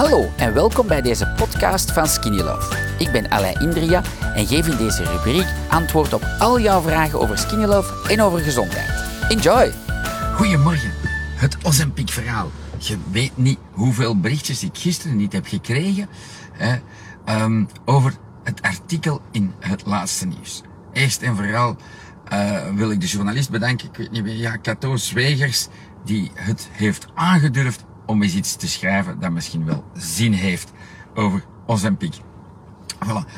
Hallo en welkom bij deze podcast van Skinny Love. Ik ben Alain Indria en geef in deze rubriek antwoord op al jouw vragen over Skinny Love en over gezondheid. Enjoy! Goedemorgen, het Ozempic verhaal. Je weet niet hoeveel berichtjes ik gisteren niet heb gekregen hè, um, over het artikel in het laatste nieuws. Eerst en vooral uh, wil ik de journalist bedanken, ik weet niet wie, ja, Cato Zwegers, die het heeft aangedurfd om eens iets te schrijven dat misschien wel zin heeft over Ozempic. Voilà.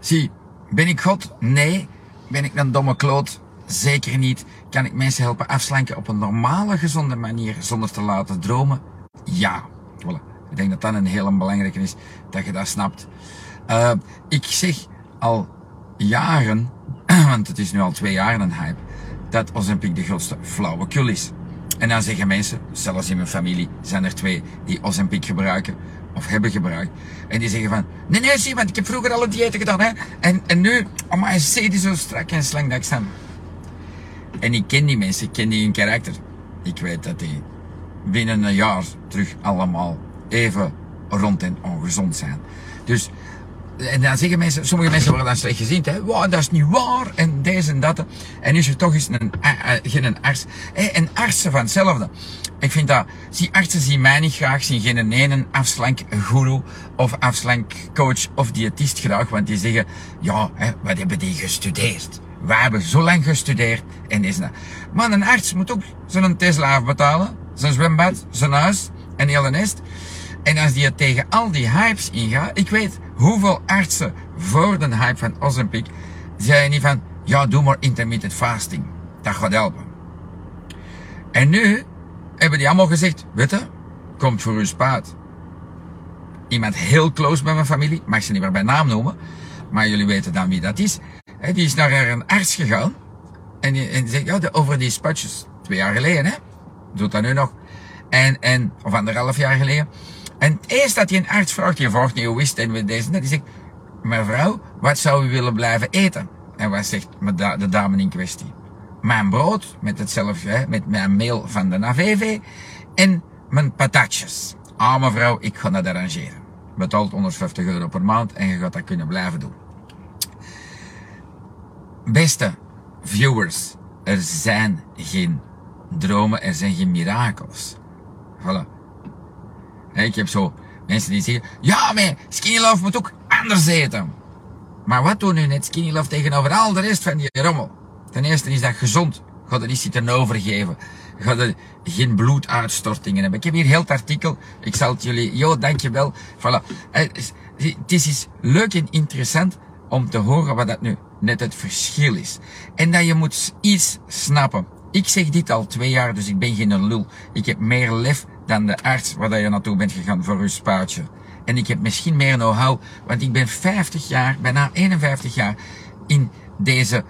Zie, ben ik God? Nee. Ben ik een domme kloot? Zeker niet. Kan ik mensen helpen afslanken op een normale, gezonde manier zonder te laten dromen? Ja. Voilà. Ik denk dat dat een hele belangrijke is, dat je dat snapt. Uh, ik zeg al jaren, want het is nu al twee jaar een hype, dat Ozempic de grootste flauwekul is. En dan zeggen mensen, zelfs in mijn familie zijn er twee die Ozempic gebruiken of hebben gebruikt. En die zeggen van, nee nee zie, want ik heb vroeger al een dieet gedaan hè. En, en nu, oh maar zie zo strak en slank dat ik. En ik ken die mensen, ik ken die in karakter. Ik weet dat die binnen een jaar terug allemaal even rond en ongezond zijn. Dus en dan zeggen mensen, sommige mensen worden dan slecht gezien, hè. Wow, dat is niet waar, en deze en dat. En is er toch eens een, geen arts. Hey, en artsen van hetzelfde. Ik vind dat, zie artsen zien mij niet graag, zien geen ene afslank guru of afslank coach of diëtist graag, want die zeggen, ja, hè, wat hebben die gestudeerd? Wij hebben zo lang gestudeerd en is dat. Maar een arts moet ook zijn Tesla afbetalen, zijn zwembad, zijn huis en heel de nest. En als die tegen al die hypes ingaat, ik weet hoeveel artsen voor de hype van Ozempic zeiden niet van, ja, doe maar intermittent fasting. Dat gaat helpen. En nu hebben die allemaal gezegd, weet komt voor uw spaat. Iemand heel close bij mijn familie, mag ze niet meer bij naam noemen, maar jullie weten dan wie dat is. Die is naar een arts gegaan en die, en zegt, ja, over die spatjes, twee jaar geleden, hè, doet dat nu nog. En, en, of anderhalf jaar geleden. En eerst dat hij een arts vraagt, die vraagt niet hoe is het en met deze die zegt, mevrouw, wat zou u willen blijven eten? En wat zegt de dame in kwestie? Mijn brood, met hetzelfde, met mijn mail van de AVV, en mijn patatjes. Ah mevrouw, ik ga dat arrangeren. Betaalt 150 euro per maand en je gaat dat kunnen blijven doen. Beste viewers, er zijn geen dromen, er zijn geen mirakels. Voilà. Ik heb zo mensen die zeggen, ja, maar Skinny Love moet ook anders eten. Maar wat doen nu net Skinny Love tegenover al de rest van die rommel? Ten eerste is dat gezond. Ga er niet zitten overgeven. Ga er geen bloeduitstortingen hebben. Ik heb hier heel het artikel. Ik zal het jullie, jo, dankjewel. Voilà. Eh, het is iets leuk en interessant om te horen wat dat nu net het verschil is. En dat je moet iets snappen. Ik zeg dit al twee jaar, dus ik ben geen lul. Ik heb meer lef dan de arts waar je naartoe bent gegaan voor je spuitje. En ik heb misschien meer know-how, want ik ben 50 jaar, bijna 51 jaar in deze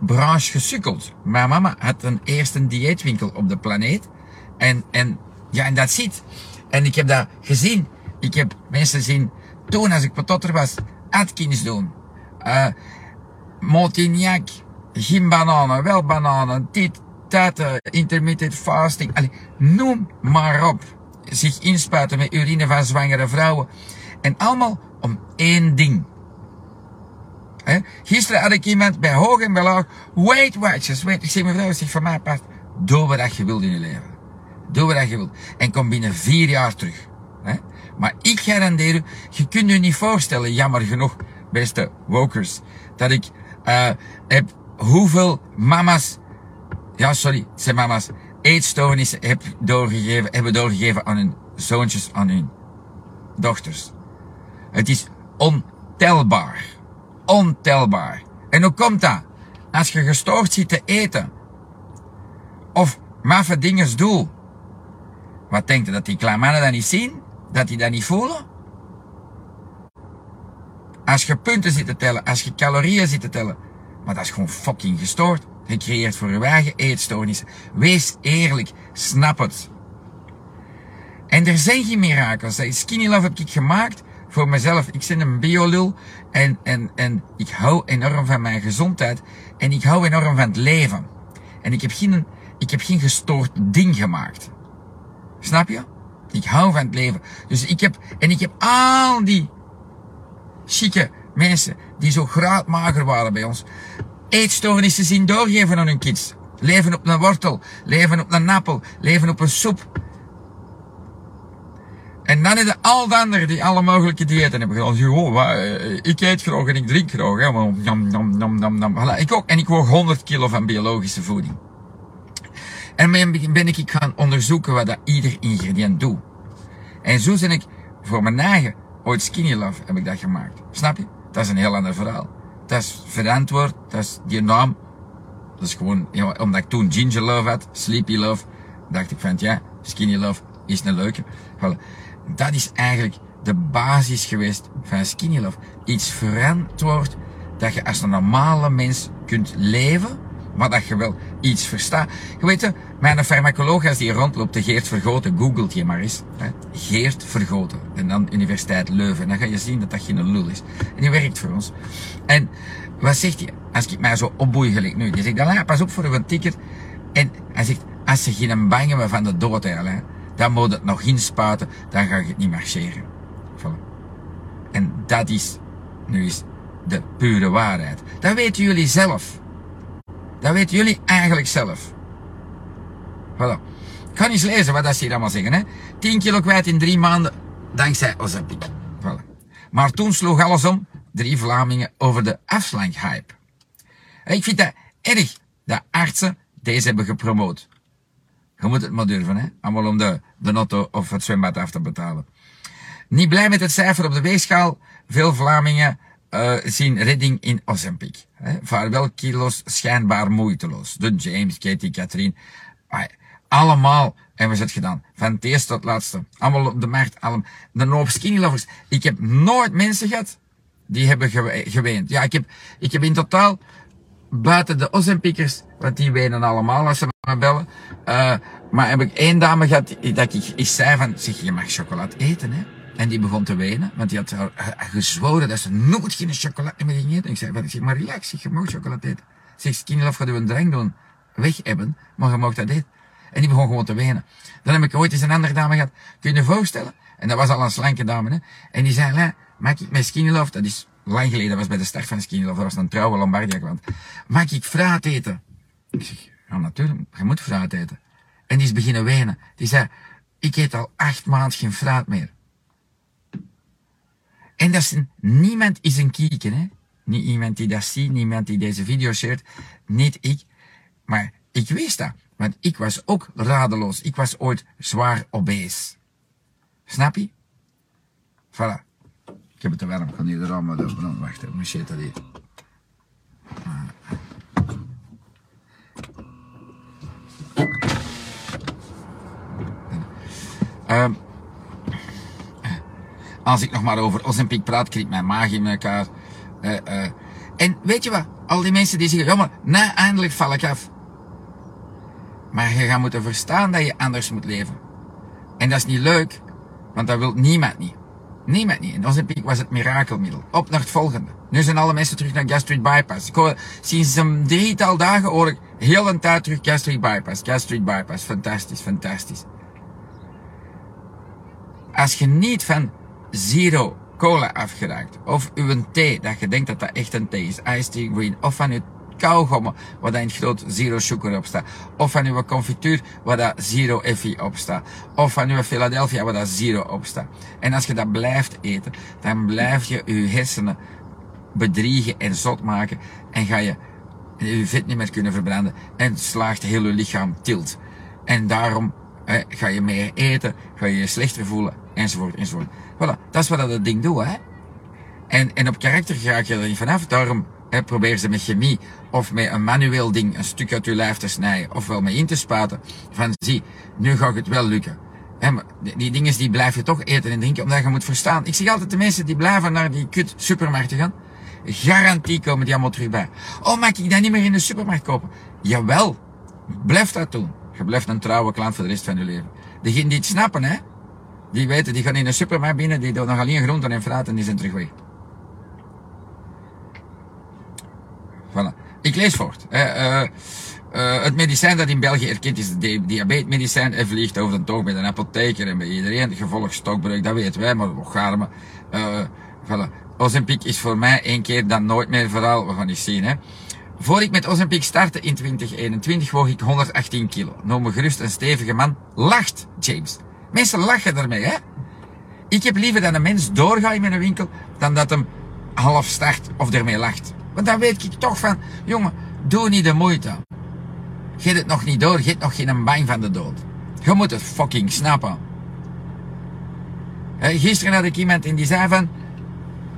branche gesukkeld. Mijn mama had een eerste dieetwinkel op de planeet. En, en, ja, en dat ziet. En ik heb dat gezien. Ik heb mensen zien, toen als ik patotter was, Atkins doen. Uh, Montignac, geen wel bananen, dit, dat, intermittent fasting, noem maar op. Zich inspuiten met urine van zwangere vrouwen. En allemaal om één ding. Gisteren had ik iemand bij hoog en bij laag, Weight Watchers, weet ik zeg mevrouw, zeg van mij past, doe wat je wilt in je leven. Doe wat je wilt. En kom binnen vier jaar terug. Maar ik garandeer u, je kunt u niet voorstellen, jammer genoeg, beste wokers, dat ik uh, heb hoeveel mama's ja, sorry, zijn mama's eetstoornissen heb doorgegeven, hebben doorgegeven aan hun zoontjes, aan hun dochters. Het is ontelbaar. Ontelbaar. En hoe komt dat? Als je gestoord zit te eten, of maffe dingen doet, wat denkt je dat die kleine mannen dat niet zien? Dat die dat niet voelen? Als je punten zit te tellen, als je calorieën zit te tellen, maar dat is gewoon fucking gestoord gecreëerd voor uw eigen eetstoornis. Wees eerlijk, snap het. En er zijn geen mirakels. Skinny Love heb ik gemaakt voor mezelf. Ik ben een biolul en, en, en ik hou enorm van mijn gezondheid en ik hou enorm van het leven. En ik heb geen, ik heb geen gestoord ding gemaakt. Snap je? Ik hou van het leven. Dus ik heb, en ik heb al die chique mensen die zo graadmager waren bij ons, eetstoornissen zien doorgeven aan hun kids. Leven op een wortel, leven op een appel, leven op een soep. En dan is al de anderen die alle mogelijke diëten hebben gedaan. Eh, ik eet graag en ik drink graag. Hè. Nam, nam, nam, nam, nam. Ik ook. En ik woog 100 kilo van biologische voeding. En ben ik gaan onderzoeken wat dat ieder ingrediënt doet. En zo ben ik voor mijn eigen, ooit Skinny Love, heb ik dat gemaakt. Snap je? Dat is een heel ander verhaal. Dat is verantwoord, dat is die naam. Dat is gewoon, ja, omdat ik toen Ginger Love had, Sleepy Love, dacht ik van, ja, Skinny Love is een leuke. Voilà. Dat is eigenlijk de basis geweest van Skinny Love. Iets verantwoord dat je als een normale mens kunt leven, maar dat je wel iets verstaat. Je weet, mijn farmacoloog als die rondloopt, de Geert Vergoten, googelt je maar eens. Hè. Geert Vergoten. En dan Universiteit Leuven. En dan ga je zien dat dat geen lul is. En die werkt voor ons. En wat zegt hij? Als ik mij zo opboei gelijk nu. Die zegt, dan pas op voor een tikker. En hij zegt, als ze geen bang hebben van de dood, dan moet het nog inspuiten, dan ga je het niet marcheren. En dat is, nu is de pure waarheid. Dat weten jullie zelf. Dat weten jullie eigenlijk zelf. Voilà. Ik ga lezen wat dat ze hier allemaal zeggen. Hè. 10 kilo kwijt in drie maanden, dankzij Ozempic. Voilà. Maar toen sloeg alles om, drie Vlamingen, over de afslankhype. Ik vind dat erg dat artsen deze hebben gepromoot. Je moet het maar durven, hè. Allemaal om de, de auto of het zwembad af te betalen. Niet blij met het cijfer op de weegschaal. Veel Vlamingen uh, zien redding in Ozempic. Vaarwel kilo's schijnbaar moeiteloos. De James, Katie, Catherine. Allemaal hebben ze het gedaan. Van het eerste tot het laatste. Allemaal op de markt. Allemaal. De hoop skinny lovers. Ik heb nooit mensen gehad die hebben geweend. Ja, ik heb, ik heb in totaal buiten de Ozempiekers, want die wenen allemaal als ze me bellen. Uh, maar heb ik één dame gehad dat ik, ik zei van, zeg, je mag chocolade eten, hè. En die begon te wenen, want die had gezworen dat ze nooit geen chocolade meer ging eten. En ik zei, zeg, maar relax, je mag chocolade eten. Zeg, skinny gaat u een drank doen, weg hebben, maar je mag dat eten. En die begon gewoon te wenen. Dan heb ik ooit eens een andere dame gehad. Kun je je voorstellen? En dat was al een slanke dame, hè. En die zei, maak ik mijn skinny love, dat is lang geleden, dat was bij de start van skinny dat was een trouwe Lombardia klant. Mag ik fruit eten? Ik zeg, ja natuurlijk, je moet fruit eten. En die is beginnen wenen. Die zei, ik eet al acht maanden geen fruit meer. En dat niemand is een kieken, hè. Niet iemand die dat ziet, niemand die deze video shared, niet ik. Maar ik wist dat. Want ik was ook radeloos. Ik was ooit zwaar obese. Snap je? Voilà. Ik heb het te warm. Ik ga nu de ramen open. Wacht even, shit dat hier. Um, als ik nog maar over Ozempic praat, krijg mijn maag in elkaar. Uh, uh. En weet je wat? Al die mensen die zeggen, ja maar, na eindelijk val ik af. Maar je gaat moeten verstaan dat je anders moet leven. En dat is niet leuk, want dat wil niemand niet. Niemand niet. In onze piek was het mirakelmiddel. Op naar het volgende. Nu zijn alle mensen terug naar gastric bypass. Ik hoor, sinds een drietal dagen hoor ik heel een tijd terug gastric bypass. Gastric bypass. Fantastisch, fantastisch. Als je niet van zero cola afgeraakt, of uw thee, dat je denkt dat dat echt een thee is, iced tea green, of van uw kauwgommen, waar dat in het groot zero sugar op staat. Of van uw confituur, waar dat zero effie op staat. Of van uw Philadelphia, waar dat zero op staat. En als je dat blijft eten, dan blijf je je hersenen bedriegen en zot maken. En ga je je vet niet meer kunnen verbranden. En slaagt heel je lichaam tilt. En daarom ga je meer eten, ga je je slechter voelen, enzovoort, enzovoort. Voilà, dat is wat dat ding doet, hè. En, en op karakter ga je er niet vanaf. Daarom He, probeer ze met chemie of met een manueel ding een stuk uit je lijf te snijden, ofwel mee in te spuiten. Van zie, nu gaat het wel lukken. He, maar die, dingen die blijf je toch eten en drinken, omdat je moet verstaan. Ik zeg altijd de mensen die blijven naar die kut supermarkten gaan. Garantie komen die allemaal terug bij. Oh, mag ik dat niet meer in de supermarkt kopen? Jawel, blijf dat doen. Je blijft een trouwe klant voor de rest van je leven. Degenen die het snappen, hè, die weten, die gaan in de supermarkt binnen, die doen nog alleen groenten en fruit en die zijn terug weg. Voilà. Ik lees voort. Uh, Uh, het medicijn dat in België erkend is, het diabetesmedicijn, en vliegt over de toog bij de apotheker en bij iedereen. Gevolg stokbreuk, dat weten wij, maar gaan maar. Uh, voilà. Ozempic is voor mij één keer dan nooit meer vooral. We gaan eens zien, hè. Voor ik met Ozempic startte in 2021 woog ik 118 kilo. Noem me gerust een stevige man. Lacht, James. Mensen lachen ermee, hè. Ik heb liever dat een mens doorgaat in mijn winkel, dan dat hem half start of ermee lacht. Want dan weet ik toch van, jongen, doe niet de moeite. Geet het nog niet door, geet nog geen bang van de dood. Je moet het fucking snappen. gisteren had ik iemand in die zei van,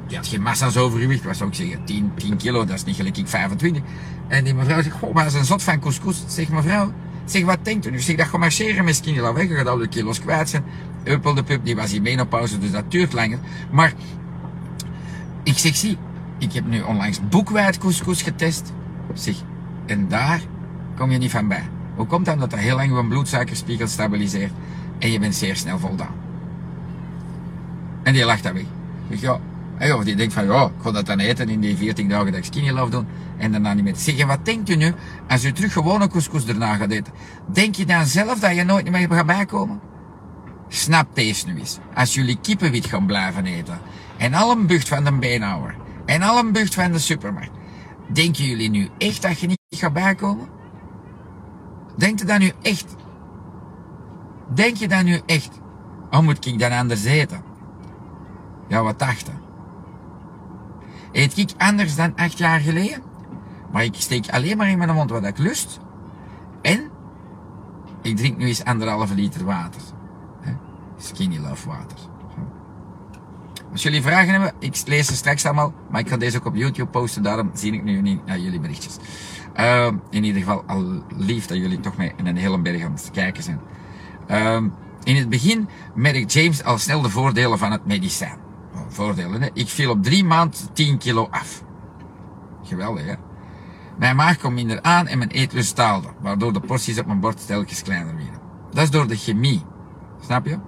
die had geen massa's overgewicht, was ook zeggen 10, 10 kilo, dat is niet gelijk ik 25. En die mevrouw zegt, goh, maar ze een zot van couscous. Zeg mevrouw, zeg wat denkt u nu? Zeg dat je marcheren met skinny weg, je gaat al de kilo's kwijt zijn. Uppel de pup, die was in menopauze, dus dat duurt langer. Maar, ik zeg, zie, ik heb nu onlangs boekwijd couscous getest. Zeg, en daar kom je niet van bij. Hoe komt dat? Omdat dat heel lang je bloedsuikerspiegel stabiliseert en je bent zeer snel voldaan. En die lacht dat weg. Ik ja, of die denkt van, ja, ik ga dat dan eten in die 14 dagen dat ik skinny love doen en daarna niet meer. Zeg, wat denkt u nu als u terug gewone couscous daarna gaat eten? Denk je dan zelf dat je nooit meer gaat bijkomen? Snap deze nu eens. Als jullie kippenwit gaan blijven eten en al een bucht van de beenhouwer en al een bucht van de supermarkt, denken jullie nu echt dat je niet gaat bijkomen? Denkt je dat nu echt? Denk je dat nu echt? Hoe moet ik dan anders eten? Ja, wat dachten? Eet ik anders dan acht jaar geleden? Maar ik steek alleen maar in mijn mond wat ik lust. En ik drink nu eens anderhalve liter water. Skinny love water. Als jullie vragen hebben, ik lees ze straks allemaal, maar ik ga deze ook op YouTube posten, daarom zie ik nu niet naar jullie berichtjes. Uh, in ieder geval al lief dat jullie toch met een hele berg aan het kijken zijn. Uh, in het begin merkt James al snel de voordelen van het medicijn. Voordelen, hè? Ik viel op drie maanden 10 kilo af. Geweldig, hè? Mijn maag komt minder aan en mijn eetlust daalde, waardoor de porties op mijn bord telkens kleiner werden. Dat is door de chemie. Snap je?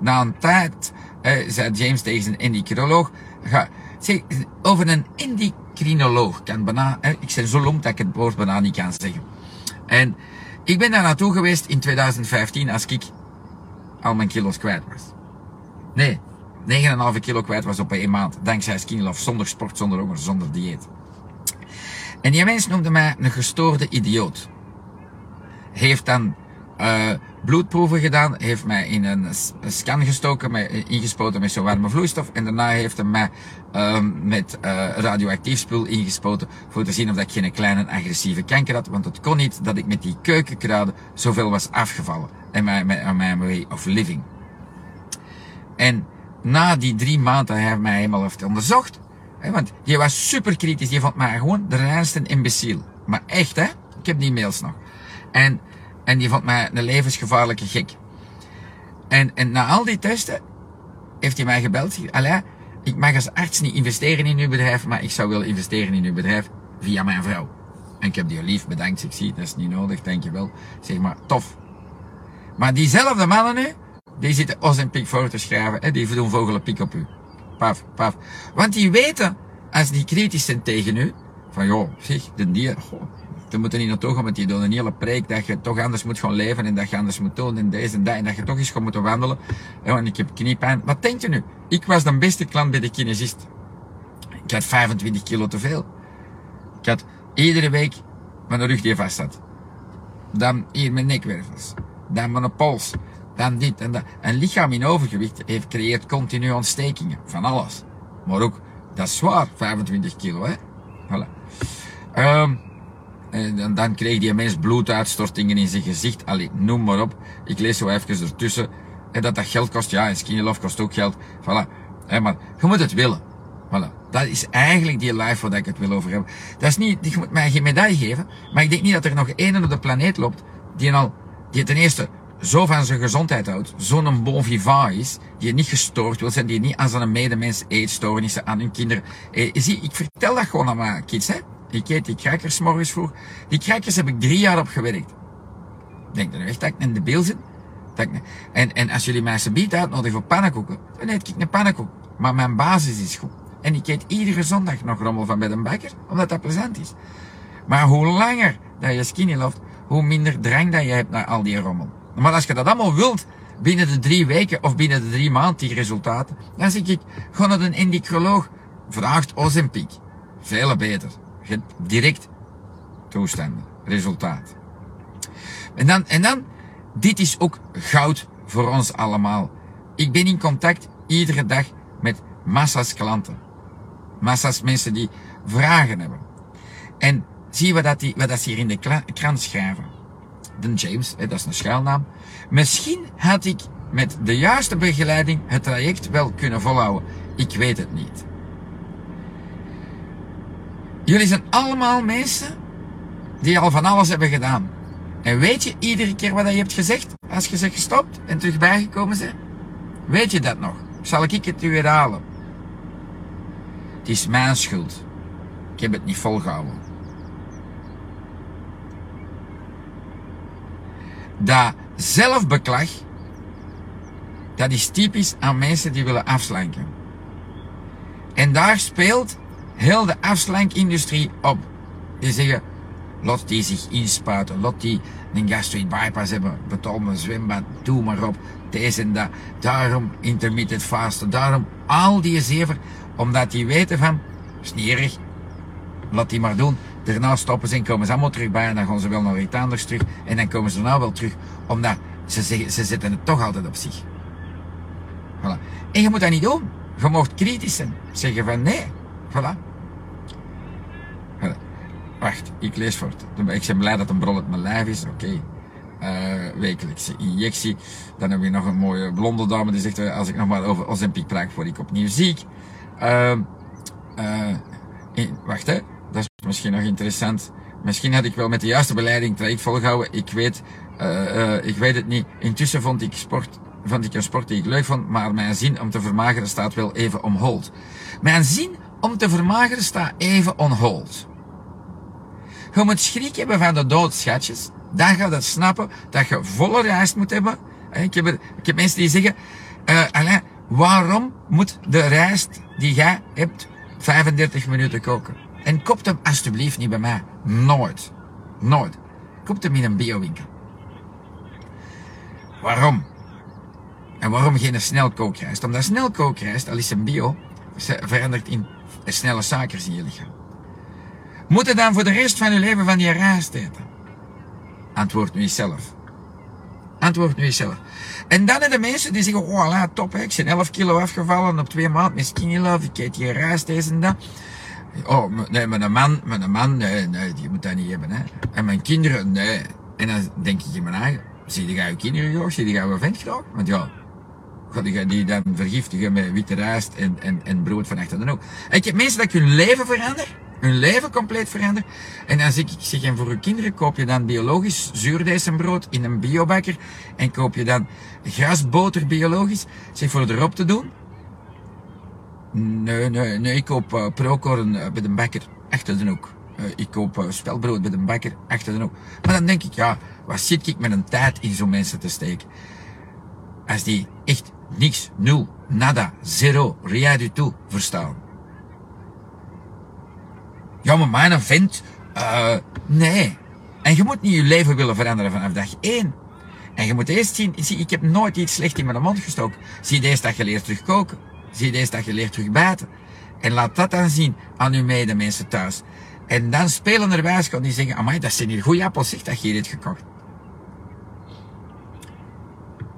Na een tijd eh, zei James tegen zijn endocrinoloog, ga, zeg, over een endocrinoloog kan bijna, eh, ik ben zo lomp dat ik het woord bijna niet kan zeggen. En ik ben daar naartoe geweest in 2015 als ik al mijn kilo's kwijt was. Nee, 9,5 kilo kwijt was op één maand. Dankzij Skinny zonder sport, zonder honger, zonder dieet. En die mens noemde mij een gestoorde idioot. Heeft dan uh, bloedproeven gedaan, heeft mij in een scan gestoken, met, eh, ingespoten met zo'n warme vloeistof. En daarna heeft hij mij uh, met uh, radioactief spul ingespoten voor te zien of ik geen kleine agressieve kanker had. Want het kon niet dat ik met die keukenkruiden zoveel was afgevallen. En mijn, mijn, mijn way of living. En na die drie maanden hij mij helemaal heeft onderzocht. Hè, want die was super kritisch. Die vond mij gewoon de reinste imbeciel. Maar echt, hè? Ik heb die mails nog. En, en die vond mij een levensgevaarlijke gek. En, en na al die testen heeft hij mij gebeld. Allee, ik mag als arts niet investeren in uw bedrijf, maar ik zou willen investeren in uw bedrijf via mijn vrouw. En ik heb die lief bedankt. Ik zie, dat is niet nodig, dankjewel. Zeg maar, tof. Maar diezelfde mannen nu, die zitten os en pik voor te schrijven. Hè? Die doen vogelenpiek op u. Paf, paf. Want die weten, als die kritisch zijn tegen u, van joh, zeg, de dier, goh, dan moeten niet naartoe gaan, want die doen een hele preek dat je toch anders moet gaan leven en dat je anders moet doen en deze en dat en dat je toch eens gaat moeten wandelen. En ik heb kniepijn. Wat denkt u nu? Ik was de beste klant bij de kinesist. Ik had 25 kilo te veel. Ik had iedere week mijn rug die vast zat. Dan hier mijn nekwervels. Dan mijn pols dan dit en dat. Een lichaam in overgewicht heeft, creëert continu ontstekingen van alles. Maar ook, dat is zwaar, 25 kilo, hè. Voilà. Um, en dan kreeg die mens bloeduitstortingen in zijn gezicht. Allee, noem maar op. Ik lees zo even ertussen. En dat dat geld kost, ja, en skinny love kost ook geld. Voilà. Hey, maar je moet het willen. Voilà. Dat is eigenlijk die life waar ik het wil over hebben. Dat is niet, je moet mij geen medaille geven. Maar ik denk niet dat er nog één op de planeet loopt die al, die ten eerste zo van zijn gezondheid houdt, zo'n bon vivant is, die niet gestoord wil zijn, die niet aan zijn medemens eetstoornissen, aan hun kinderen. Eh, zie, ik vertel dat gewoon aan mijn kids, hè. Ik eet die crackers morgens vroeg. Die crackers heb ik drie jaar op gewerkt. Denk je nu echt dat ik in de beeld zit? En, en als jullie mij biedt uitnodigen voor pannenkoeken, dan eet ik een pannenkoek. Maar mijn basis is goed. En ik eet iedere zondag nog rommel van bij de bakker, omdat dat plezant is. Maar hoe langer dat je skinny loopt, hoe minder drang dat je hebt naar al die rommel. Maar als je dat allemaal wilt, binnen de drie weken of binnen de drie maanden, die resultaten, dan zeg ik, ga naar een endocrinoloog, vraagt Ozempic. Veel beter. Direct toestanden, resultaat. En dan, en dan, dit is ook goud voor ons allemaal. Ik ben in contact iedere dag met massa's klanten. Massa's mensen die vragen hebben. En zie wat, dat die, wat dat ze hier in de krant schrijven. James, dat is een schuilnaam. Misschien had ik met de juiste begeleiding het traject wel kunnen volhouden. Ik weet het niet. Jullie zijn allemaal mensen die al van alles hebben gedaan. En weet je iedere keer wat je hebt gezegd als je ze gestopt en terug bijgekomen bent? Weet je dat nog? Zal ik het u herhalen? Het is mijn schuld. Ik heb het niet volgehouden. Dat zelfbeklag, dat is typisch aan mensen die willen afslanken. En daar speelt heel de afslankindustrie op. Die zeggen, laat die zich inspuiten, laat die een gastric bypass hebben, betaal een zwembad, doe maar op, deze en dat. Daarom intermittent fasten, daarom al die zever, omdat die weten van, is laat die maar doen. Daarna stoppen ze en komen ze allemaal terug bij en dan gaan ze wel naar iets anders terug en dan komen ze daarna wel terug, omdat ze, zeggen, ze zetten het toch altijd op zich. Voilà. En je moet dat niet doen. Je mag kritisch zijn. Zeggen van nee. Voilà. Wacht, ik lees voort. Ik ben blij dat een brol uit mijn lijf is. Oké. Okay. Eh, wekelijkse injectie. Dan hebben we nog een mooie blonde dame die zegt, als ik nog maar over Ozempic praat, word ik opnieuw ziek. Uh, uh, wacht hè, misschien nog interessant. Misschien had ik wel met de juiste beleiding traject volgehouden. Ik weet, uh, ik weet het niet. Intussen vond ik sport, vond ik een sport die ik leuk vond, maar mijn zin om te vermageren staat wel even on hold. Mijn zin om te vermageren staat even on hold. Je moet schrik hebben van de dood, schatjes. Dan ga je snappen dat je volle rijst moet hebben. Ik heb, er, ik heb mensen die zeggen, uh, Alain, waarom moet de rijst die jij hebt 35 minuten koken? En koop hem alsjeblieft niet bij mij. Nooit. Nooit. Koop hem in een biowinkel. Waarom? En waarom geen snelkookrijst? Omdat snelkookrijst, al is een bio, verandert in snelle suikers in je lichaam. Moet je dan voor de rest van je leven van die rijst eten? Antwoord nu jezelf. Antwoord nu jezelf. En dan de mensen die zeggen, oh la, top, hè, ik ben 11 kilo afgevallen op twee maanden met skinny love, ik eet die rijst, deze en dat. Oh, nee, mijn man, mijn man, nee, nee, die moet dat niet hebben, hè. En mijn kinderen, nee. En dan denk ik in mijn eigen, zie je je kinderen graag, zie je je vent graag? Want ja, ga je die dan vergiftigen met witte rijst en, en, en brood van achter de ook. En ik heb mensen dat hun leven veranderen hun leven compleet veranderen. En dan zeg ik, zeg, en voor uw kinderen koop je dan biologisch zuurdijzenbrood in een biobakker. En koop je dan grasboter biologisch. Zeg, voor erop te doen. Nee, nee, nee, ik koop uh, prokorn uh, bij de bakker, achter de hoek. Uh, ik koop spelbrood bij de bakker, achter de hoek. Maar dan denk ik, ja, wat zit ik met een tijd in zo'n mensen te steken? Als die echt niks, nul, nada, zero, rien du tout verstaan. Ja, maar mijn vent, nee. En je moet niet je leven willen veranderen vanaf dag één. En je moet eerst zien, zie, ik heb nooit iets slecht in mijn mond gestoken. Zie deze dat je leert terug koken. Zie deze dat je leert terug bijten. En laat dat dan zien aan uw medemensen thuis. En dan spelenderwijs kan die zeggen, amai, dat zijn hier goede appels, zeg, dat je hebt gekocht.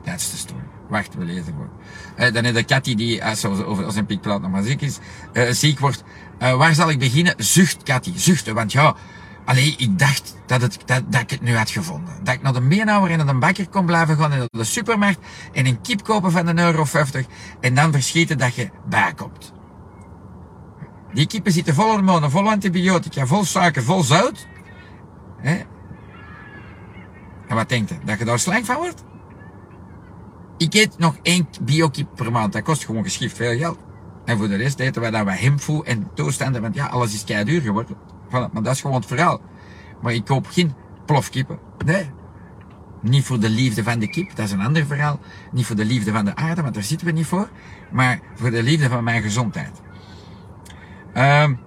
That's the story. Wacht, we lezen gewoon. Uh, dan is de Cathy die, als ze over als een piekplaat nog maar ziek is, uh, ziek wordt. Waar zal ik beginnen? Zucht, Cathy, zuchten. Want ja, alleen ik dacht dat, het, dat, dat ik het nu had gevonden. Dat ik naar de beenhouwer en naar de bakker kon blijven gaan naar de supermarkt en een kip kopen van een euro 50 en dan verschieten dat je bijkomt. Die kippen zitten vol hormonen, vol antibiotica, vol suiker, vol zout. Hè? En wat denkt je? Dat je daar slank van wordt? Ik eet nog één biokip per maand. Dat kost gewoon geschift veel geld. En voor de rest eten wij dan wat hemfoe en toestanden. Want ja, alles is kei duur geworden. Maar dat is gewoon het verhaal. Maar ik koop geen plofkippen. Nee. Niet voor de liefde van de kip, dat is een ander verhaal. Niet voor de liefde van de aarde, want daar zitten we niet voor. Maar voor de liefde van mijn gezondheid. Um,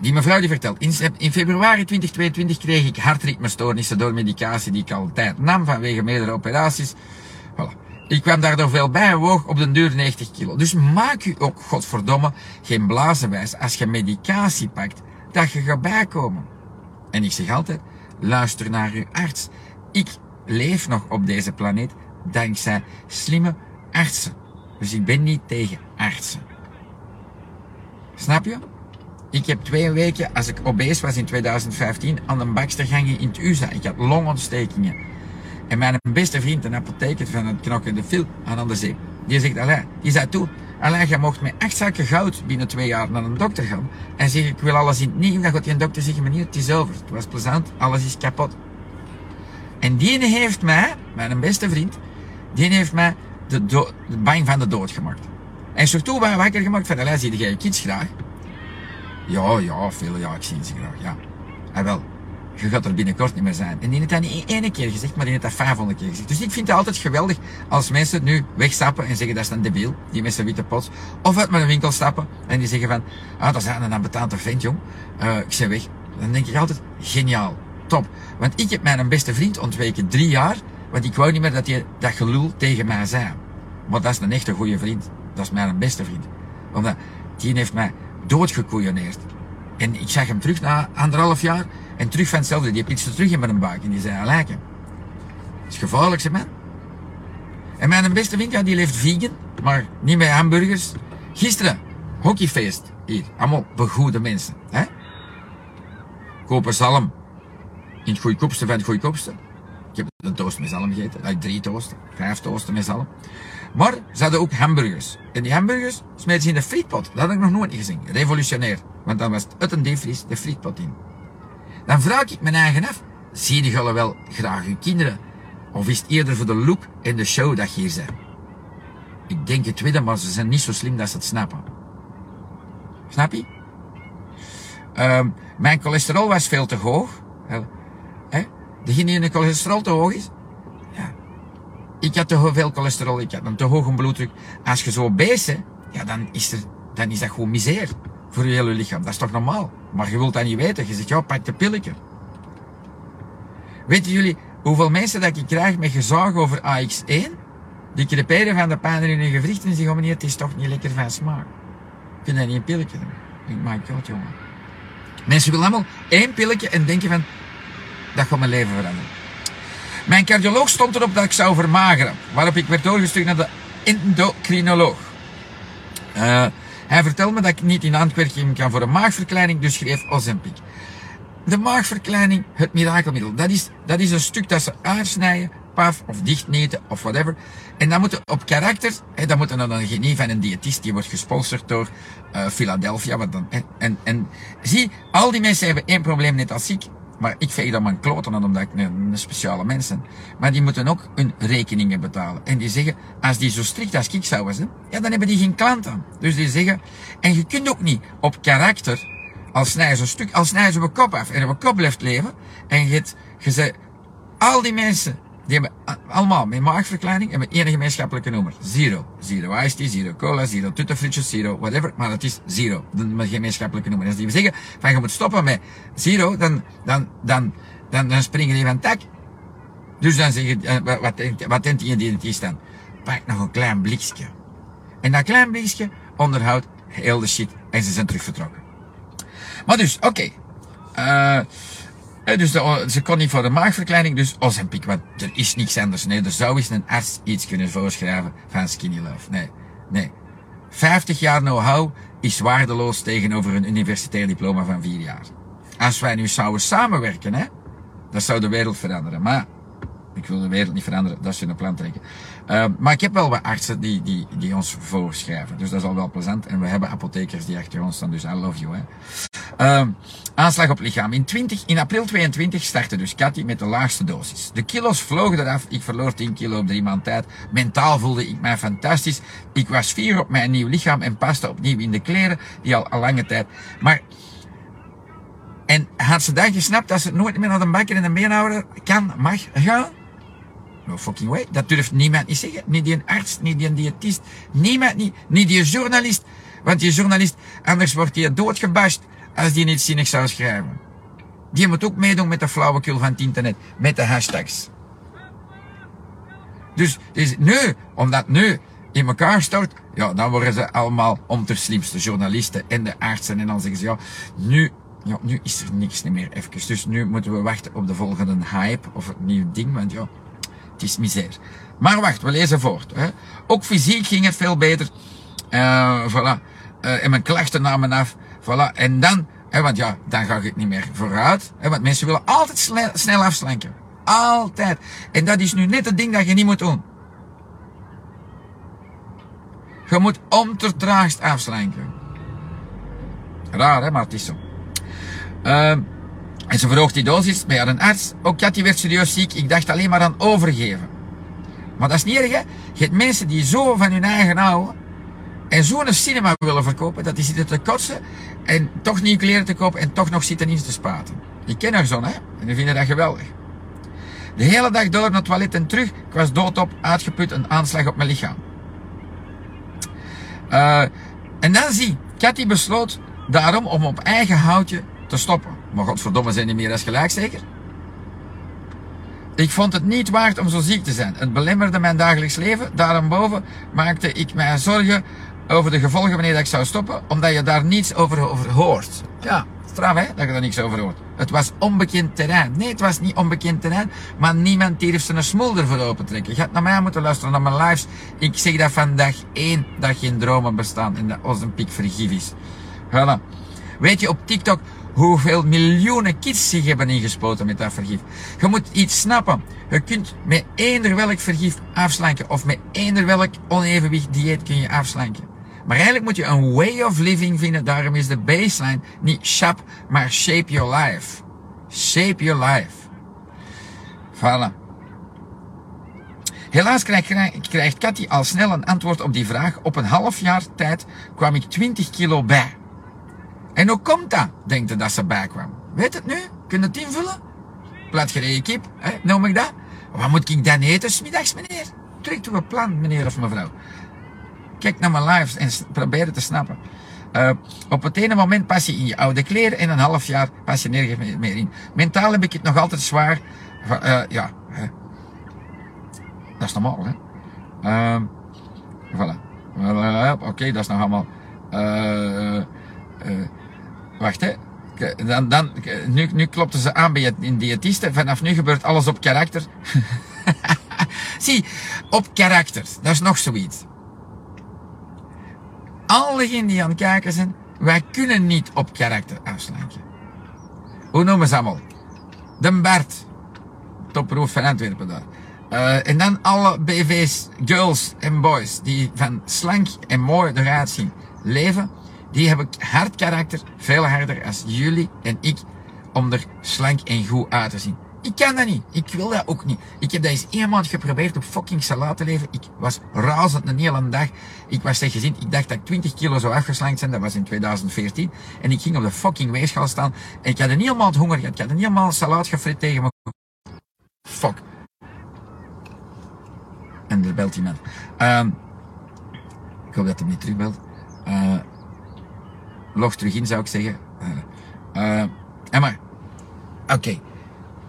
die mevrouw die vertelt, in, in februari 2022 kreeg ik hartritmestoornissen door medicatie die ik al tijd nam vanwege meerdere operaties. Voilà. Ik kwam daardoor veel bij en woog op de duur 90 kilo. Dus maak u ook, godverdomme, geen blazenwijs als je medicatie pakt, dat je gaat bijkomen. En ik zeg altijd, luister naar uw arts. Ik leef nog op deze planeet dankzij slimme artsen. Dus ik ben niet tegen artsen. Snap je? Ik heb twee weken, als ik obese was in 2015, aan een gangen in het USA. Ik had longontstekingen. En mijn beste vriend, een apotheker van het knokkende Phil aan de zee, die zegt, Alain, die zei toen, Alain, je mocht met acht zakken goud binnen twee jaar naar een dokter gaan. En zeg, ik wil alles in het nieuw. Dan gaat die dokter zeggen, meneer, het is over. Het was plezant, alles is kapot. En die heeft mij, mijn beste vriend, die heeft mij de, bang van de dood gemaakt. En is er toen wakker gemaakt van, Alain, zie je je kids graag? Ja, ja, veel ja, ik zie ze graag, ja. En wel, je gaat er binnenkort niet meer zijn. En die heeft dat niet één keer gezegd, maar die heeft dat 500 keer gezegd. Dus ik vind het altijd geweldig als mensen nu wegstappen en zeggen dat is een debiel, die zijn witte pots. Of uit mijn winkel stappen en die zeggen van, ah, dat is een ambetante vent, jong. Uh, ik ben weg. Dan denk ik altijd, geniaal, top. Want ik heb mijn beste vriend ontweken drie jaar, want ik wou niet meer dat hij dat gelul tegen mij zei. Maar dat is een echte goede vriend. Dat is mijn beste vriend. Omdat die heeft mij doodgekoeioneerd. En ik zag hem terug na anderhalf jaar en terug van hetzelfde. Die pietste terug in mijn buik en die zei, lijken. Dat is gevaarlijk, ze man. En mijn beste ja, die leeft vegan, maar niet met hamburgers. Gisteren, hockeyfeest. Hier, allemaal begoede mensen. Hè? Kopen zalm. In het goedkoopste van het goedkoopste. Ik heb een toast met zalm gegeten. Like drie toasten, vijf toasten met zalm. Maar ze hadden ook hamburgers. En die hamburgers smeten ze in de frietpot. Dat had ik nog nooit gezien. Revolutionair. Want dan was het uit een diepvries de frietpot in. Dan vraag ik mijn eigen af. Zie je wel graag uw kinderen? Of is het eerder voor de look en de show dat je hier bent? Ik denk het tweede, maar ze zijn niet zo slim dat ze het snappen. Snap je? Um, mijn cholesterol was veel te hoog. Hè? Degene die een cholesterol te hoog is, ik had te veel cholesterol, ik had een te hoge bloeddruk. Als je zo bent, ja, dan is, er, dan is dat gewoon misère voor je hele lichaam. Dat is toch normaal? Maar je wilt dat niet weten. Je zegt, ja, pak de pilletje. Weten jullie hoeveel mensen dat ik krijg met gezag over AX1? Die creperen van de pijn in hun gewricht en zeggen, oh meneer, het is toch niet lekker van smaak. Kun je niet een pilletje? Ik maak god, jongen. Mensen willen allemaal één pilletje en denken van, dat gaat mijn leven veranderen. Mijn cardioloog stond erop dat ik zou vermageren, waarop ik werd doorgestuurd naar de endocrinoloog. Uh, hij vertelde me dat ik niet in Antwerpen kan voor een maagverkleining, dus schreef Ozempic. De maagverkleining, het mirakelmiddel, dat is, dat is een stuk dat ze aansnijden, paf, of dichtneten, of whatever. En dan moeten op karakter, hè, dan moet dan een genie van een diëtist, die wordt gesponsord door uh, Philadelphia. Wat dan, en, en zie, al die mensen hebben één probleem net als ik. Maar ik veeg dan mijn kloten aan omdat ik een, speciale mensen. Maar die moeten ook hun rekeningen betalen. En die zeggen, als die zo strikt als ik zou zijn, ja, dan hebben die geen klanten. Dus die zeggen, en je kunt ook niet op karakter, als snij ze een stuk, als snij ze een kop af en een kop blijft leven. En je, je zegt, al die mensen die hebben allemaal met maagverkleining en met één gemeenschappelijke nummer. Zero. Zero iced tea, zero cola, zero tuttenfrietjes, zero whatever. Maar het is zero. Met gemeenschappelijke nummer. En als die zeggen van je moet stoppen met zero, dan, dan, dan, dan, dan springen die van tak. Dus dan zeg je, uh, wat, denkt, wat denkt die identiteit dan? Pak nog een klein blikje. En dat klein blikje onderhoudt heel de shit en ze zijn terug vertrokken. Maar dus, oké. Okay. Uh, dus de, ze kon niet voor de maagverkleining, dus Ozempic, want er is niks anders. Nee, er zou eens een arts iets kunnen voorschrijven van Skinny Love. Nee, nee. 50 jaar know-how is waardeloos tegenover een universitair diploma van 4 jaar. Als wij nu zouden samenwerken, hè, dan zou de wereld veranderen. Maar ik wil de wereld niet veranderen, dat is een plan trekken. Uh, maar ik heb wel wat artsen die, die, die ons voorschrijven. Dus dat is al wel plezant. En we hebben apothekers die achter ons staan, dus I love you. Hè. Uh, aanslag op lichaam. In, 20, in april 22 startte dus Cathy met de laagste dosis. De kilo's vlogen eraf. Ik verloor 10 kilo op drie maand tijd. Mentaal voelde ik mij fantastisch. Ik was fier op mijn nieuw lichaam en paste opnieuw in de kleren die al, al lange tijd. Maar en had ze dan gesnapt dat ze nooit meer naar de bakker en een beenhouder kan, mag gaan? No fucking way. Dat durft niemand niet zeggen. Niet die een arts, niet die een diëtist. Niemand niet. Niet die journalist. Want die journalist, anders wordt hij doodgebast als die niet zinnig zou schrijven. Die moet ook meedoen met de flauwekul van het internet, met de hashtags. Dus, nu, omdat nu in elkaar stort, ja, dan worden ze allemaal om de journalisten en de artsen. En dan zeggen ze, ja, nu, ja, nu is er niks meer even. Dus nu moeten we wachten op de volgende hype of het nieuwe ding, want ja, het is misère. Maar wacht, we lezen voort. Hè. Ook fysiek ging het veel beter. Uh, voilà. Uh, en mijn klachten namen af. Voilà. En dan, hè, want ja, dan ga ik niet meer vooruit. Hè, want mensen willen altijd snel, snel afslanken. Altijd. En dat is nu net het ding dat je niet moet doen. Je moet om te afslanken. Raar, hè, maar het is zo. Uh, en ze verhoogt die dosis bij een arts. Ook Cathy werd serieus ziek. Ik dacht alleen maar aan overgeven. Maar dat is niet erg, hè. Je hebt mensen die zo van hun eigen houden. En zo'n cinema willen verkopen, dat die zitten te kotsen. En toch niet kleren te kopen en toch nog zitten in te spaten. Ik ken er zo'n, hè. En die vinden dat geweldig. De hele dag door naar het toilet en terug. Ik was doodop, uitgeput, een aanslag op mijn lichaam. Uh, en dan zie, Cathy besloot daarom om op eigen houtje te stoppen. Maar godverdomme zijn niet meer als gelijk zeker? Ik vond het niet waard om zo ziek te zijn. Het belemmerde mijn dagelijks leven. Daarboven maakte ik mij zorgen over de gevolgen wanneer ik zou stoppen, omdat je daar niets over, over hoort. Ja, straf hè, dat je daar niks over hoort. Het was onbekend terrein. Nee, het was niet onbekend terrein, maar niemand durft zijn smolder voor open trekken. Je had naar mij moeten luisteren, naar mijn lives. Ik zeg dat van dag één dat geen dromen bestaan en dat een piek vergif is. Voilà. Weet je, op TikTok hoeveel miljoenen kids zich hebben ingespoten met dat vergif. Je moet iets snappen. Je kunt met eender welk vergif afslanken of met eender welk onevenwicht dieet kun je afslanken. Maar eigenlijk moet je een way of living vinden. Daarom is de baseline niet shop, maar shape your life. Shape your life. Voilà. Helaas krijgt, Cathy al snel een antwoord op die vraag. Op een half jaar tijd kwam ik 20 kilo bij. En hoe komt dat? Denkt dat ze bijkwam. Weet het nu? Kun je het invullen? Platgereden kip, hè? noem ik dat? Wat moet ik dan eten smiddags, meneer? Trek toe een plan, meneer of mevrouw. Kijk naar mijn lives en probeer het te snappen. Uh, op het ene moment pas je in je oude kleren en een half jaar pas je nergens meer in. Mentaal heb ik het nog altijd zwaar. Uh, ja, hè. dat is normaal, hè. Uh, voilà. Oké, dat is nog allemaal... Uh, Wacht, hè. Dan, dan, nu, nu klopten ze aan bij een diëtiste. Vanaf nu gebeurt alles op karakter. Zie, op karakter. Dat is nog zoiets. Allen die aan het kijken zijn, wij kunnen niet op karakter afslanken. Hoe noemen ze allemaal? De Bart. Toproef van Antwerpen daar. Uh, en dan alle BV's, girls en boys, die van slank en mooi eruit zien leven die hebben hard karakter, veel harder als jullie en ik, om er slank en goed uit te zien. Ik kan dat niet. Ik wil dat ook niet. Ik heb dat eens één maand geprobeerd op fucking salade te leven. Ik was razend een hele dag. Ik was gezien. Ik dacht dat ik 20 kilo zou afgeslankt zijn. Dat was in 2014. En ik ging op de fucking weegschaal staan. En ik had een helemaal honger gehad. Ik had een helemaal salade gefrit tegen me. Fuck. En er belt iemand. Uh, ik hoop dat hij niet terugbelt. Uh, log terug in, zou ik zeggen. Uh, maar, oké.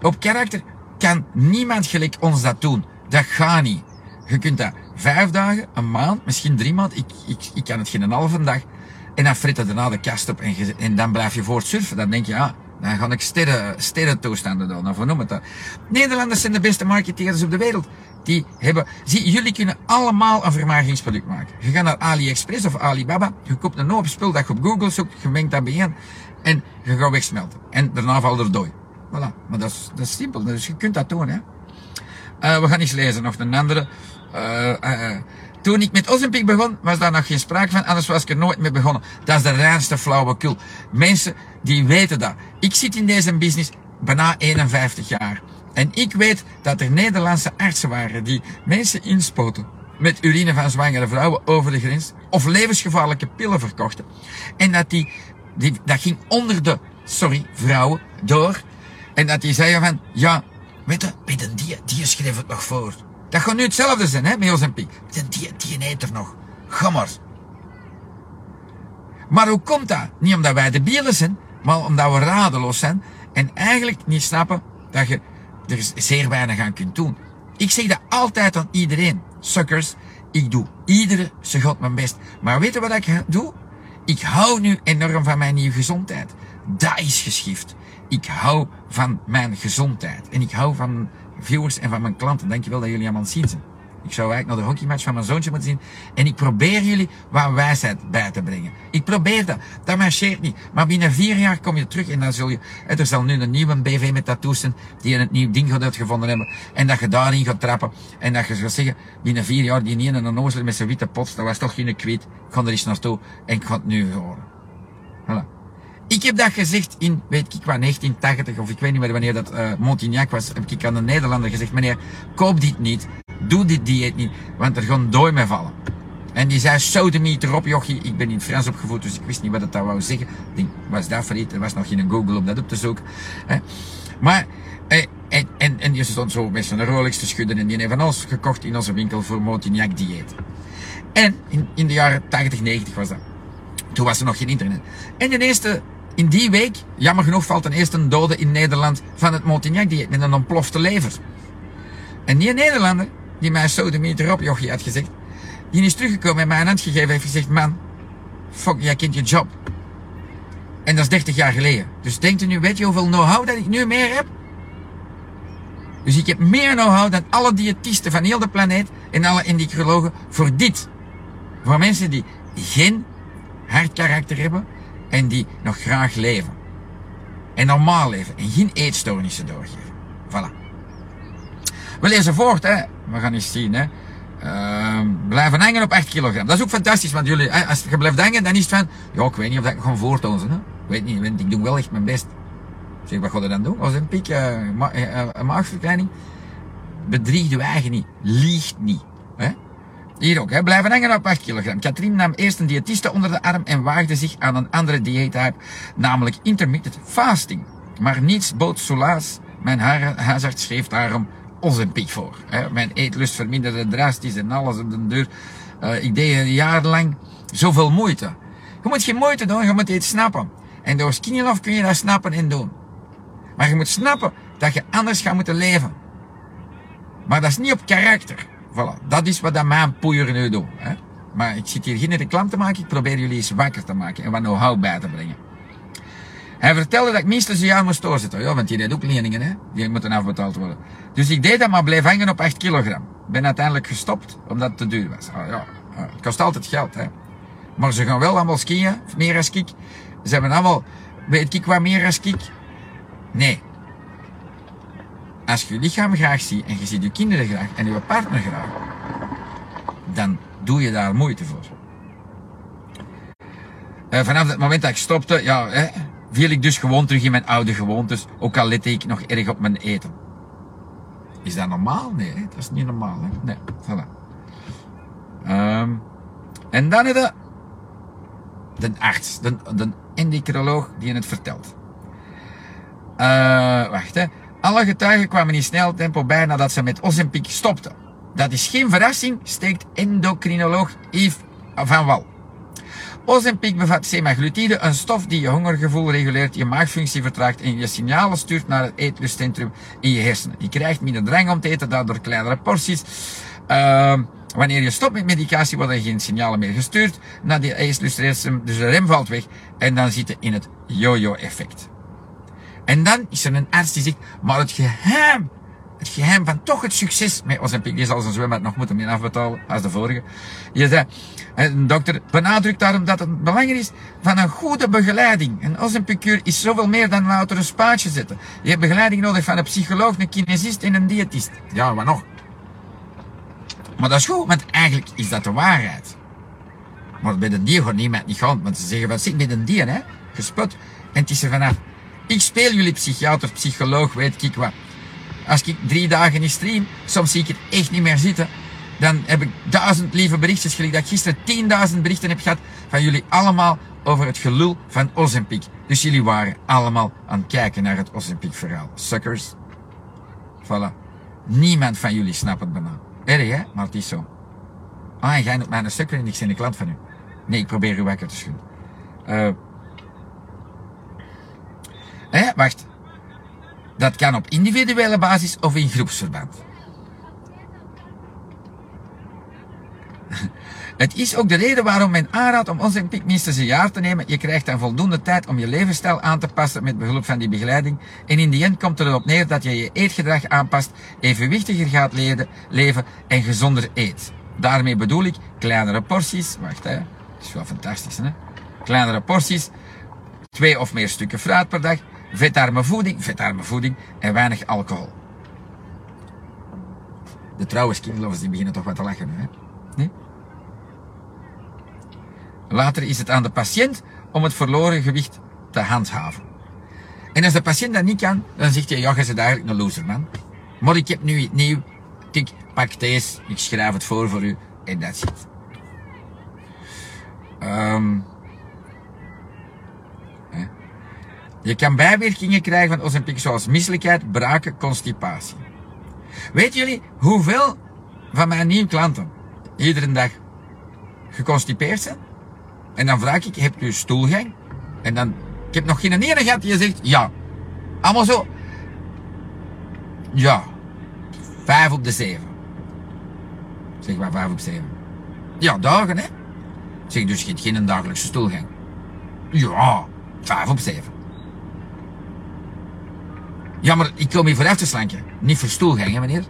Op karakter kan niemand gelijk ons dat doen. Dat gaat niet. Je kunt dat vijf dagen, een maand, misschien drie maanden. Ik, ik, ik kan het geen een halve dag. En dan frit je daarna de kast op en, en dan blijf je voortsurfen. Dan denk je, ja, dan ga ik sterren, sterren toestanden doen. Of noem het dat. Nederlanders zijn de beste marketeers op de wereld. Die hebben, zie, jullie kunnen allemaal een vermagingsproduct maken. Je gaat naar AliExpress of Alibaba, je koopt een hoop spul dat je op Google zoekt, je mengt dat bijeen en je gaat wegsmelten. En daarna valt er dooi. Voilà. Maar dat is, dat is simpel, dus je kunt dat doen, hè. Uh, we gaan eens lezen, nog een andere. Uh, uh, toen ik met Ozempic begon, was daar nog geen sprake van, anders was ik er nooit mee begonnen. Dat is de reinste flauwekul. Mensen, die weten dat. Ik zit in deze business bijna 51 jaar. En ik weet dat er Nederlandse artsen waren die mensen inspoten met urine van zwangere vrouwen over de grens of levensgevaarlijke pillen verkochten. En dat die, die dat ging onder de, sorry, vrouwen door. En dat die zeiden van, ja, weet je, een die, die schreef het nog voor. Dat gaat nu hetzelfde zijn, hè, met en Piek. Die, die, eet er nog. Gammer. Maar hoe komt dat? Niet omdat wij de bielen zijn, maar omdat we radeloos zijn en eigenlijk niet snappen dat je er zeer weinig aan kunt doen. Ik zeg dat altijd aan iedereen. Suckers, ik doe iedere god mijn best. Maar weet je wat ik doe? Ik hou nu enorm van mijn nieuwe gezondheid. Dat is geschift. Ik hou van mijn gezondheid. En ik hou van viewers en van mijn klanten. Dankjewel dat jullie allemaal zien. Ik zou eigenlijk naar de hockeymatch van mijn zoontje moeten zien. En ik probeer jullie wat wijsheid bij te brengen. Ik probeer dat. Dat marcheert niet. Maar binnen vier jaar kom je terug en dan zul je... Er zal nu een nieuwe BV met tattoos zijn die een nieuw ding gaat uitgevonden hebben. En dat je daarin gaat trappen. En dat je gaat zeggen, binnen vier jaar, die ene een ozel met zijn witte pot, dat was toch geen kwiet. Ik ga er eens naartoe en ik ga het nu horen. Voilà. Ik heb dat gezegd in, weet ik wat, 1980 of ik weet niet meer wanneer dat uh, Montignac was, heb ik aan de Nederlander gezegd, meneer, koop dit niet, doe dit dieet niet, want er gaan dooi mee vallen. En die zei, sodemieter erop, jochie. Ik ben in het Frans opgevoed, dus ik wist niet wat het wou zeggen. Ik denk, was dat voor iets? Er was nog geen Google om dat op te zoeken. Maar, eh, en, en, en je stond zo met zijn Rolex te schudden en die heeft van alles gekocht in onze winkel voor Montignac dieet. En in, in de jaren 80, 90 was dat. Toen was er nog geen internet. En de eerste in die week, jammer genoeg, valt een eerste dode in Nederland van het Montignac-dieet met een ontplofte lever. En die Nederlander, die mij zo de meter op jochie had gezegd, die is teruggekomen en mij een hand gegeven heeft gezegd, man, fuck, jij kent je job. En dat is 30 jaar geleden. Dus denkt u nu, weet je hoeveel know-how dat ik nu meer heb? Dus ik heb meer know-how dan alle diëtisten van heel de planeet en alle endocrinologen voor dit. Voor mensen die geen hard karakter hebben, en die nog graag leven. En normaal leven en geen eetstoornissen doorgeven. Voilà. We lezen voort, hè. We gaan eens zien, hè. Uh, blijven hangen op 8 kilogram. Dat is ook fantastisch, want jullie, als je blijft hangen, dan is het van, ja, ik weet niet of ik gewoon voortonen, hè. Ik weet niet, ik doe wel echt mijn best. Zeg, wat ga je dan doen? Als een piek, uh, maagverkleining? Bedrieg je eigen niet. Liegt niet. Hier ook, hè. blijven hangen op 8 kilogram. Katrien nam eerst een diëtiste onder de arm en waagde zich aan een andere dieettype, namelijk intermittent fasting. Maar niets bood Solas. Mijn huisarts schreef daarom Ozempic voor. Hè. Mijn eetlust verminderde drastisch en alles op de deur. Uh, ik deed een jaar lang zoveel moeite. Je moet geen moeite doen, je moet iets snappen. En door Skinny Love kun je dat snappen en doen. Maar je moet snappen dat je anders gaat moeten leven. Maar dat is niet op karakter. Voilà, dat is wat mijn poeier nu doet. Hè? Maar ik zit hier geen reclame te maken, ik probeer jullie eens wakker te maken en wat know-how bij te brengen. Hij vertelde dat ik minstens een jaar moest doorzitten. Ja, want die deed ook leningen, hè. Die moeten afbetaald worden. Dus ik deed dat, maar bleef hangen op 8 kilogram. Ben uiteindelijk gestopt, omdat het te duur was. Ah, ja, het kost altijd geld, hè. Maar ze gaan wel allemaal skiën, meer als ik. Ze hebben allemaal, weet ik wat meer als? Nee, als je je lichaam graag ziet en je ziet je kinderen graag en je partner graag, dan doe je daar moeite voor. Uh, vanaf het moment dat ik stopte, ja, hè, viel ik dus gewoon terug in mijn oude gewoontes, ook al lette ik nog erg op mijn eten. Is dat normaal? Nee, dat is niet normaal. Hè? Nee, voilà. Um, en dan is de, de arts, de, de endocrinoloog die het vertelt. Uh, wacht, hè. Alle getuigen kwamen in snel tempo bij nadat ze met Ozempic stopten. Dat is geen verrassing, steekt endocrinoloog Yves van Wal. Ozempic bevat semaglutide, een stof die je hongergevoel reguleert, je maagfunctie vertraagt en je signalen stuurt naar het eetlustcentrum in je hersenen. Je krijgt minder drang om te eten, daardoor kleinere porties. Uh, wanneer je stopt met medicatie worden er geen signalen meer gestuurd naar die eetlustcentrum, dus de rem valt weg en dan zit je in het yo-yo effect. En dan is er een arts die zegt, maar het geheim, het geheim van toch het succes met Ozempic, zal zijn zwembad nog moeten meer afbetalen als de vorige. Je zei, een dokter benadrukt daarom dat het belangrijk is van een goede begeleiding. Een Ozempicure is zoveel meer dan louter een spaatje zetten. Je hebt begeleiding nodig van een psycholoog, een kinesist en een diëtist. Ja, wat nog? Maar dat is goed, want eigenlijk is dat de waarheid. Maar bij de dier gaat niemand niet gaan, want ze zeggen, wat zit met een dier, hè? Gespot. En het is er vanaf ik speel jullie psychiater, psycholoog, weet ik wat. Als ik drie dagen in stream, soms zie ik het echt niet meer zitten. Dan heb ik duizend lieve berichtjes gelijk dat ik gisteren tienduizend berichten heb gehad van jullie allemaal over het gelul van Ozempic. Dus jullie waren allemaal aan het kijken naar het Ozempic verhaal. Suckers. Voilà. Niemand van jullie snapt het bijna. Erg hè, maar het is zo. Ah, en jij noemt mij een sukker en ik ben een klant van u. Nee, ik probeer u wakker te schudden. Uh, Hé, wacht. Dat kan op individuele basis of in groepsverband. Het is ook de reden waarom men aanraadt om Ozempic minstens een jaar te nemen. Je krijgt dan voldoende tijd om je levensstijl aan te passen met behulp van die begeleiding. En in die end komt erop neer dat je je eetgedrag aanpast, evenwichtiger gaat leven en gezonder eet. Daarmee bedoel ik kleinere porties. Wacht hè, dat is wel fantastisch hè. Kleinere porties, twee of meer stukken fruit per dag, vetarme voeding, vetarme voeding en weinig alcohol. De trouwe skinlovers die beginnen toch wat te lachen hè. Nee? Later is het aan de patiënt om het verloren gewicht te handhaven. En als de patiënt dat niet kan, dan zegt hij, ja, je bent eigenlijk een loser, man. Maar ik heb nu iets nieuw. Tik, pak deze, ik schrijf het voor voor u en dat zit. Um, je kan bijwerkingen krijgen van Ozempic zoals misselijkheid, braken, constipatie. Weet jullie hoeveel van mijn nieuwe klanten iedere dag geconstipeerd zijn? En dan vraag ik, heb je stoelgang? En dan, ik heb nog geen ene gehad die zegt ja. Allemaal zo. Ja. Vijf op de zeven. Zeg maar vijf op zeven. Ja, dagen hè. Zeg dus je hebt geen dagelijkse stoelgang. Ja, vijf op zeven. Ja, maar ik kom hier voor af te slanken. Niet voor stoelgang, hè meneer.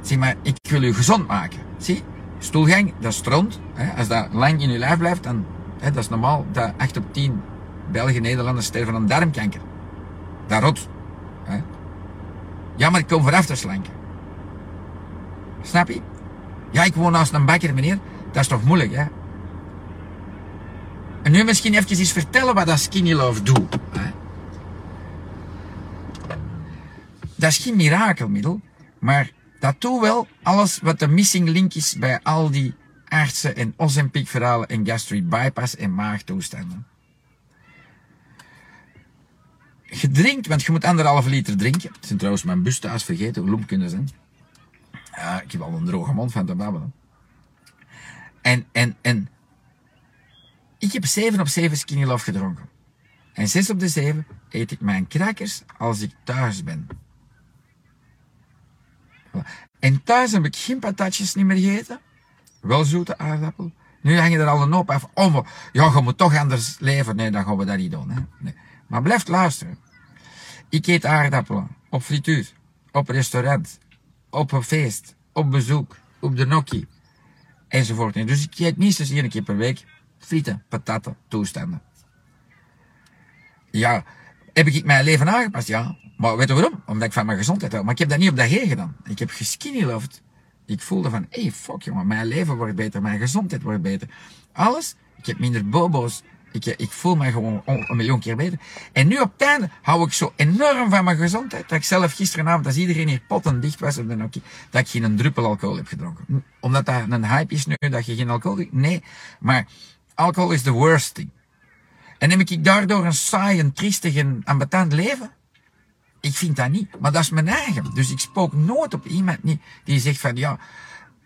Zeg maar, ik wil u gezond maken. Zie? Stoelgang, dat stront. Hè, als dat lang in je lijf blijft, dan, hè, dat is normaal dat 8 op 10 Belgen, Nederlanders sterven aan darmkanker. Dat rot. Hè. Ja, maar ik kom vooraf te slanken. Snap je? Ja, ik woon naast een bakker, meneer. Dat is toch moeilijk, hè? En nu misschien even eens vertellen wat dat Skinny Love doet. Hè? Dat is geen mirakelmiddel, maar dat doet wel alles wat de missing link is bij al die artsen en Ozempic verhalen en gastric bypass en maagtoestanden. Je drinkt, want je moet anderhalve liter drinken. Het zijn trouwens mijn bus vergeten, hoe loem kunnen zijn. Ja, ik heb al een droge mond van te babbelen. En, en, en. Ik heb 7 op 7 skinny gedronken. En 6 op de 7 eet ik mijn crackers als ik thuis ben. En thuis heb ik geen patatjes niet meer gegeten. Wel zoete aardappel. Nu hangen er al een hoop af. Oh, ja, je moet toch anders leven. Nee, dan gaan we dat niet doen. Hè? Nee. Maar blijf luisteren. Ik eet aardappelen. Op frituur. Op restaurant. Op een feest. Op bezoek. Op de nokkie. Enzovoort. Dus ik eet minstens één keer per week frieten, patatten, toestanden. Ja, heb ik mijn leven aangepast? Ja. Maar weet je waarom? Omdat ik van mijn gezondheid hou. Maar ik heb dat niet op dat heen gedaan. Ik heb geskinnyloved. Ik voelde van, hey, fuck jongen, mijn leven wordt beter, mijn gezondheid wordt beter. Alles, ik heb minder bobo's. Ik, ik voel me gewoon een miljoen keer beter. En nu op het hou ik zo enorm van mijn gezondheid, dat ik zelf gisteravond, als iedereen hier potten dicht was dat ik geen druppel alcohol heb gedronken. Omdat dat een hype is nu, dat je geen alcohol drinkt. Nee, maar alcohol is the worst thing. En heb ik daardoor een saai, een triestig en ambetant leven? Ik vind dat niet, maar dat is mijn eigen. Dus ik spook nooit op iemand die zegt van ja,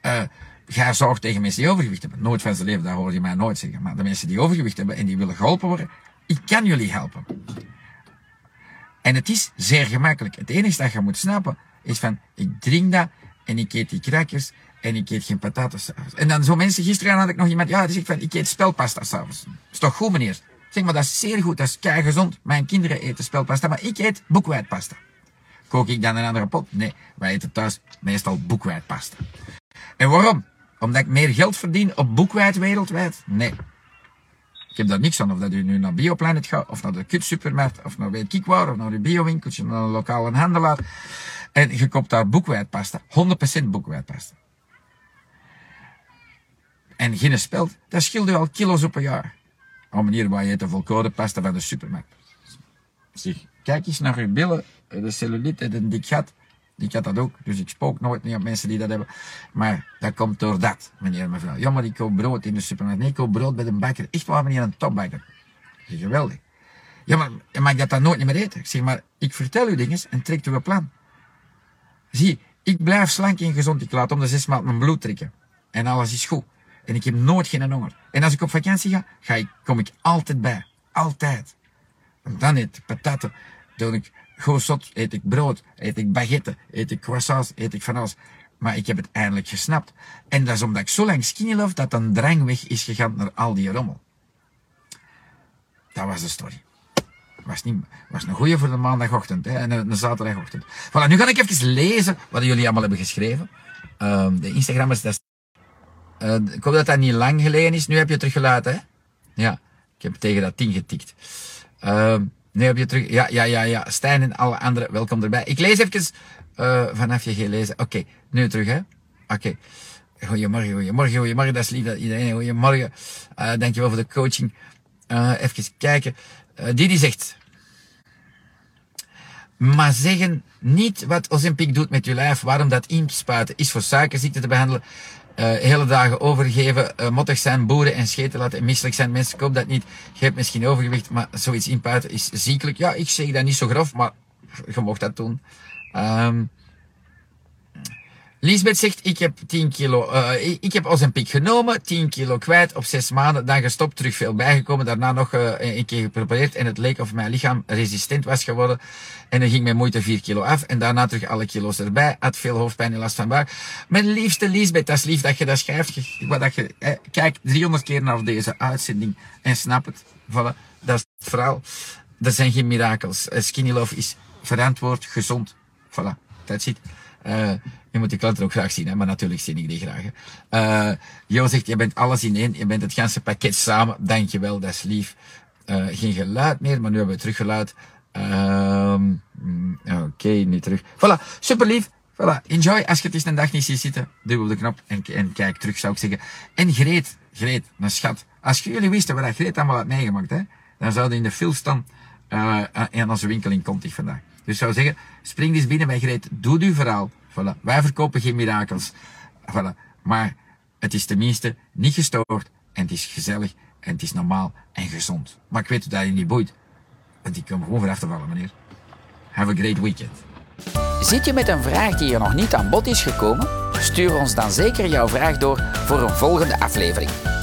uh, ga zorg tegen mensen die overgewicht hebben. Nooit van zijn leven, dat hoor je mij nooit zeggen. Maar de mensen die overgewicht hebben en die willen geholpen worden, ik kan jullie helpen. En het is zeer gemakkelijk. Het enige dat je moet snappen is van, ik drink dat en ik eet die crackers en ik eet geen pataten s'avonds. En dan zo mensen, gisteren had ik nog iemand, ja, die zegt van, ik eet spelpasta s'avonds. Is toch goed meneer? Zeg maar, dat is zeer goed, dat is kei gezond. Mijn kinderen eten spelpasta, maar ik eet boekwijdpasta. Kook ik dan een andere pot? Nee, wij eten thuis meestal boekwijdpasta. En waarom? Omdat ik meer geld verdien op boekwijd wereldwijd? Nee. Ik heb daar niks aan of dat u nu naar Bioplanet gaat, of naar de kutsupermarkt, of naar weet ik of naar de biowinkeltje, naar een lokale handelaar. En je koopt daar boekwijdpasta, 100% boekwijdpasta. En geen speld, dat scheelt u al kilo's op een jaar. Op manier waar je de volkoren pasta van de supermarkt. Zeg, kijk eens naar uw billen, de cellulite en een dik gat. Ik had dat ook, dus ik spook nooit niet op mensen die dat hebben. Maar dat komt door dat, meneer en mevrouw. Ja, maar ik koop brood in de supermarkt. Nee, ik koop brood bij een bakker. Echt waar, meneer, een topbakker. Dat geweldig. Ja, maar mag ik dat dan nooit meer eten? Ik zeg, maar ik vertel u dingen en trek uw plan. Zie, ik blijf slank en gezond. Ik laat om de zes maanden mijn bloed trekken. En alles is goed. En ik heb nooit geen honger. En als ik op vakantie ga, ga ik, kom ik altijd bij. Altijd. Dan eet ik patatten. Doe ik goosot, eet ik brood, eet ik baguette, eet ik croissants, eet ik van alles. Maar ik heb het eindelijk gesnapt. En dat is omdat ik zo lang skinny love, dat een drang weg is gegaan naar al die rommel. Dat was de story. Was, niet, was een goeie voor de maandagochtend hè, en een, zaterdagochtend. Voilà, nu ga ik even lezen wat jullie allemaal hebben geschreven. Uh, de Instagrammers, dat uh, ik hoop dat dat niet lang geleden is. Nu heb je het teruggelaten, hè? Ja, ik heb tegen dat ding getikt. Uh, nu heb je terug. Ja, ja, ja, ja. Stijn en alle anderen, welkom erbij. Ik lees even uh, vanaf je gelezen. Oké, nu terug, hè? Oké. Okay. Goedemorgen, goedemorgen, goedemorgen. Dat is lief dat iedereen. Goedemorgen. Uh, dankjewel voor de coaching. Even kijken. Didi zegt. Maar zeggen niet wat Ozempic doet met je lijf, waarom dat inspuiten is voor suikerziekte te behandelen. Uh, hele dagen overgeven, uh, mottig zijn, boeren en scheten laten en misselijk zijn. Mensen, koop dat niet. Je hebt misschien overgewicht, maar zoiets inpuiten is ziekelijk. Ja, ik zeg dat niet zo grof, maar je mocht dat doen. Um, Lisbeth zegt, ik heb 10 kilo, uh, ik heb Ozempic genomen, 10 kilo kwijt op 6 maanden, dan gestopt, terug veel bijgekomen, daarna nog uh, een keer geprobeerd en het leek of mijn lichaam resistent was geworden en dan ging mijn moeite 4 kilo af en daarna terug alle kilo's erbij, had veel hoofdpijn en last van buik. Mijn liefste Lisbeth, dat is lief dat je dat schrijft, wat dat je, eh, kijk 300 keer naar deze uitzending en snap het, voilà, dat is het verhaal. Dat zijn geen mirakels. Skinny Love is verantwoord, gezond, voilà, that's it. Je moet de klanten ook graag zien, hè? maar natuurlijk zie ik die graag. Uh, jo zegt, je bent alles in één, je bent het ganse pakket samen. Dankjewel, dat is lief. Uh, geen geluid meer, maar nu hebben we teruggeluid. Uh, Oké, okay, nu terug. Voilà, super lief. Voilà, enjoy. Als je het eens een dag niet ziet zitten, duw op de knop en, en kijk terug, zou ik zeggen. En Greet, Greet, een schat. Als jullie wisten wat Greet allemaal had meegemaakt, hè, dan zouden in de uh, aan onze winkel in Contig vandaag. Dus ik zou zeggen, spring eens binnen bij Greet, doe uw verhaal. Voilà. Wij verkopen geen mirakels. Voilà. Maar het is tenminste niet gestoord en het is gezellig en het is normaal en gezond. Maar ik weet dat je niet boeit. Want ik kom gewoon vanaf te vallen, meneer. Have a great weekend. Zit je met een vraag die er nog niet aan bod is gekomen? Stuur ons dan zeker jouw vraag door voor een volgende aflevering.